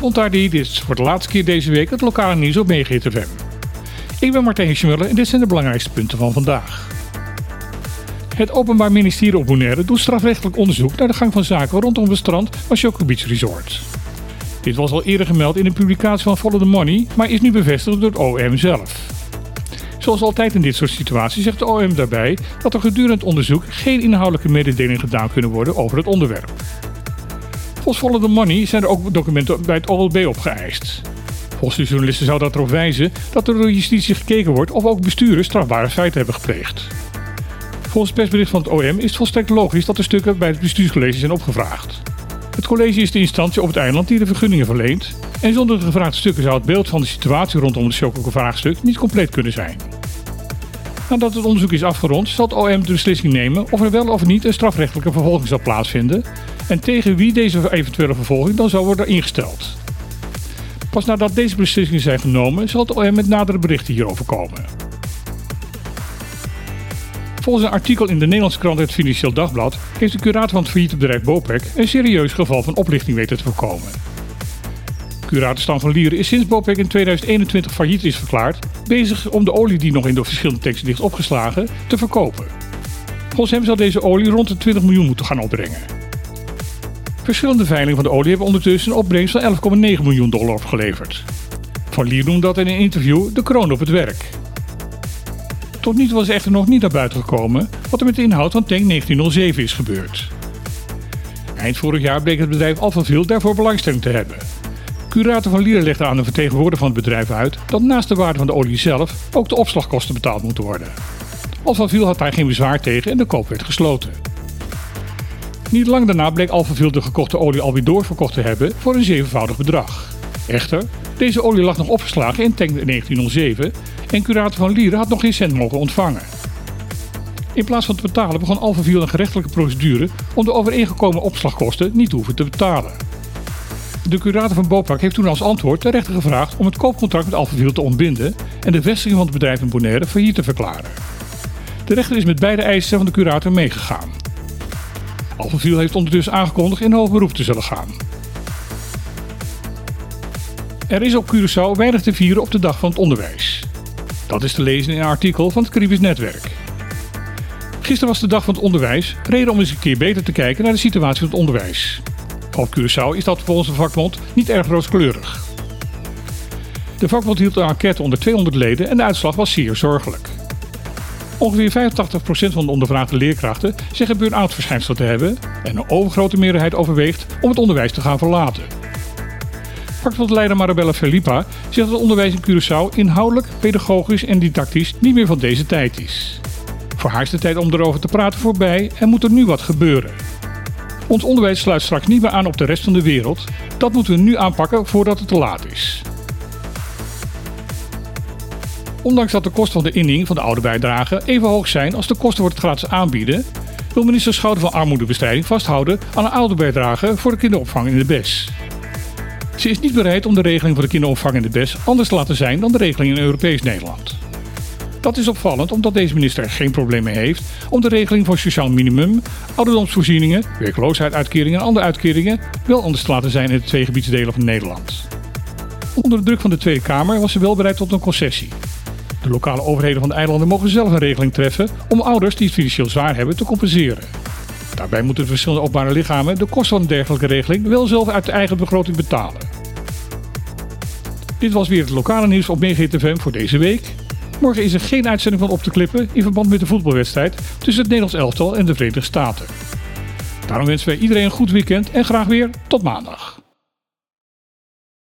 Montardi, dit is voor de laatste keer deze week het lokale nieuws op FM. Ik ben Martijn Schmuller en dit zijn de belangrijkste punten van vandaag. Het Openbaar Ministerie op Bonaire doet strafrechtelijk onderzoek naar de gang van zaken rondom het strand van Choco Beach Resort. Dit was al eerder gemeld in een publicatie van Follow the Money, maar is nu bevestigd door het OM zelf. Zoals altijd in dit soort situaties zegt de OM daarbij dat er gedurende het onderzoek geen inhoudelijke mededelingen gedaan kunnen worden over het onderwerp. Volgens Follow Money zijn er ook documenten bij het OLB opgeëist. Volgens de journalisten zou dat erop wijzen dat er door justitie gekeken wordt of ook besturen strafbare feiten hebben gepleegd. Volgens het persbericht van het OM is het volstrekt logisch dat de stukken bij het bestuurscollege zijn opgevraagd. Het college is de instantie op het eiland die de vergunningen verleent. En zonder de gevraagde stukken zou het beeld van de situatie rondom het Chococo-vraagstuk niet compleet kunnen zijn. Nadat het onderzoek is afgerond, zal het OM de beslissing nemen of er wel of niet een strafrechtelijke vervolging zal plaatsvinden en tegen wie deze eventuele vervolging dan zou worden ingesteld. Pas nadat deze beslissingen zijn genomen, zal het OM met nadere berichten hierover komen. Volgens een artikel in de Nederlandse krant Het Financieel Dagblad heeft de curator van het failliete bedrijf Bopec een serieus geval van oplichting weten te voorkomen. Curator Stan van Lieren is sinds Bopec in 2021 failliet is verklaard bezig om de olie die nog in de verschillende tanks ligt opgeslagen te verkopen. Volgens hem zal deze olie rond de 20 miljoen moeten gaan opbrengen. Verschillende veilingen van de olie hebben ondertussen een opbrengst van 11,9 miljoen dollar opgeleverd. Van Lier noemde dat in een interview de kroon op het werk. Tot nu toe was echter nog niet naar buiten gekomen wat er met de inhoud van tank 1907 is gebeurd. Eind vorig jaar bleek het bedrijf Alphaville daarvoor belangstelling te hebben. Curator van Lieren legde aan de vertegenwoordiger van het bedrijf uit dat naast de waarde van de olie zelf ook de opslagkosten betaald moeten worden. Alphaville had daar geen bezwaar tegen en de koop werd gesloten. Niet lang daarna bleek Alphaville de gekochte olie alweer doorverkocht te hebben voor een zevenvoudig bedrag. Echter, deze olie lag nog opgeslagen in tank 1907 en curator van Lieren had nog geen cent mogen ontvangen. In plaats van te betalen begon Alphaville een gerechtelijke procedure om de overeengekomen opslagkosten niet te hoeven te betalen. De curator van Bopak heeft toen als antwoord de rechter gevraagd om het koopcontract met Alphaville te ontbinden en de vestiging van het bedrijf in Bonaire failliet te verklaren. De rechter is met beide eisen van de curator meegegaan. Alphaville heeft ondertussen aangekondigd in hoog beroep te zullen gaan. Er is op Curaçao weinig te vieren op de dag van het onderwijs. Dat is te lezen in een artikel van het Caribisch Netwerk. Gisteren was de dag van het onderwijs, reden om eens een keer beter te kijken naar de situatie van het onderwijs. Op Curaçao is dat volgens de vakbond niet erg rooskleurig. De vakbond hield een enquête onder 200 leden en de uitslag was zeer zorgelijk. Ongeveer 85% van de ondervraagde leerkrachten zeggen burn-out verschijnsel te hebben en een overgrote meerderheid overweegt om het onderwijs te gaan verlaten. Vakbondleider Marabella Felipa zegt dat het onderwijs in Curaçao inhoudelijk, pedagogisch en didactisch niet meer van deze tijd is. Voor haar is de tijd om erover te praten voorbij en moet er nu wat gebeuren. Ons onderwijs sluit straks niet meer aan op de rest van de wereld. Dat moeten we nu aanpakken voordat het te laat is. Ondanks dat de kosten van de inning van de oude bijdrage even hoog zijn als de kosten voor het gratis aanbieden, wil minister Schouten van Armoedebestrijding vasthouden aan een oude bijdrage voor de kinderopvang in de BES. Ze is niet bereid om de regeling voor de kinderopvang in de BES anders te laten zijn dan de regeling in Europees Nederland. Dat is opvallend omdat deze minister er geen probleem mee heeft om de regeling voor sociaal minimum, ouderdomsvoorzieningen, werkloosheidsuitkeringen en andere uitkeringen wel anders te laten zijn in de twee gebiedsdelen van Nederland. Onder de druk van de Tweede Kamer was ze wel bereid tot een concessie. De lokale overheden van de eilanden mogen zelf een regeling treffen om ouders die het financieel zwaar hebben te compenseren. Daarbij moeten de verschillende openbare lichamen de kosten van een dergelijke regeling wel zelf uit de eigen begroting betalen. Dit was weer het lokale nieuws op MeeGTFM voor deze week. Morgen is er geen uitzending van op te klippen in verband met de voetbalwedstrijd tussen het Nederlands elftal en de Verenigde Staten. Daarom wensen wij iedereen een goed weekend en graag weer tot maandag.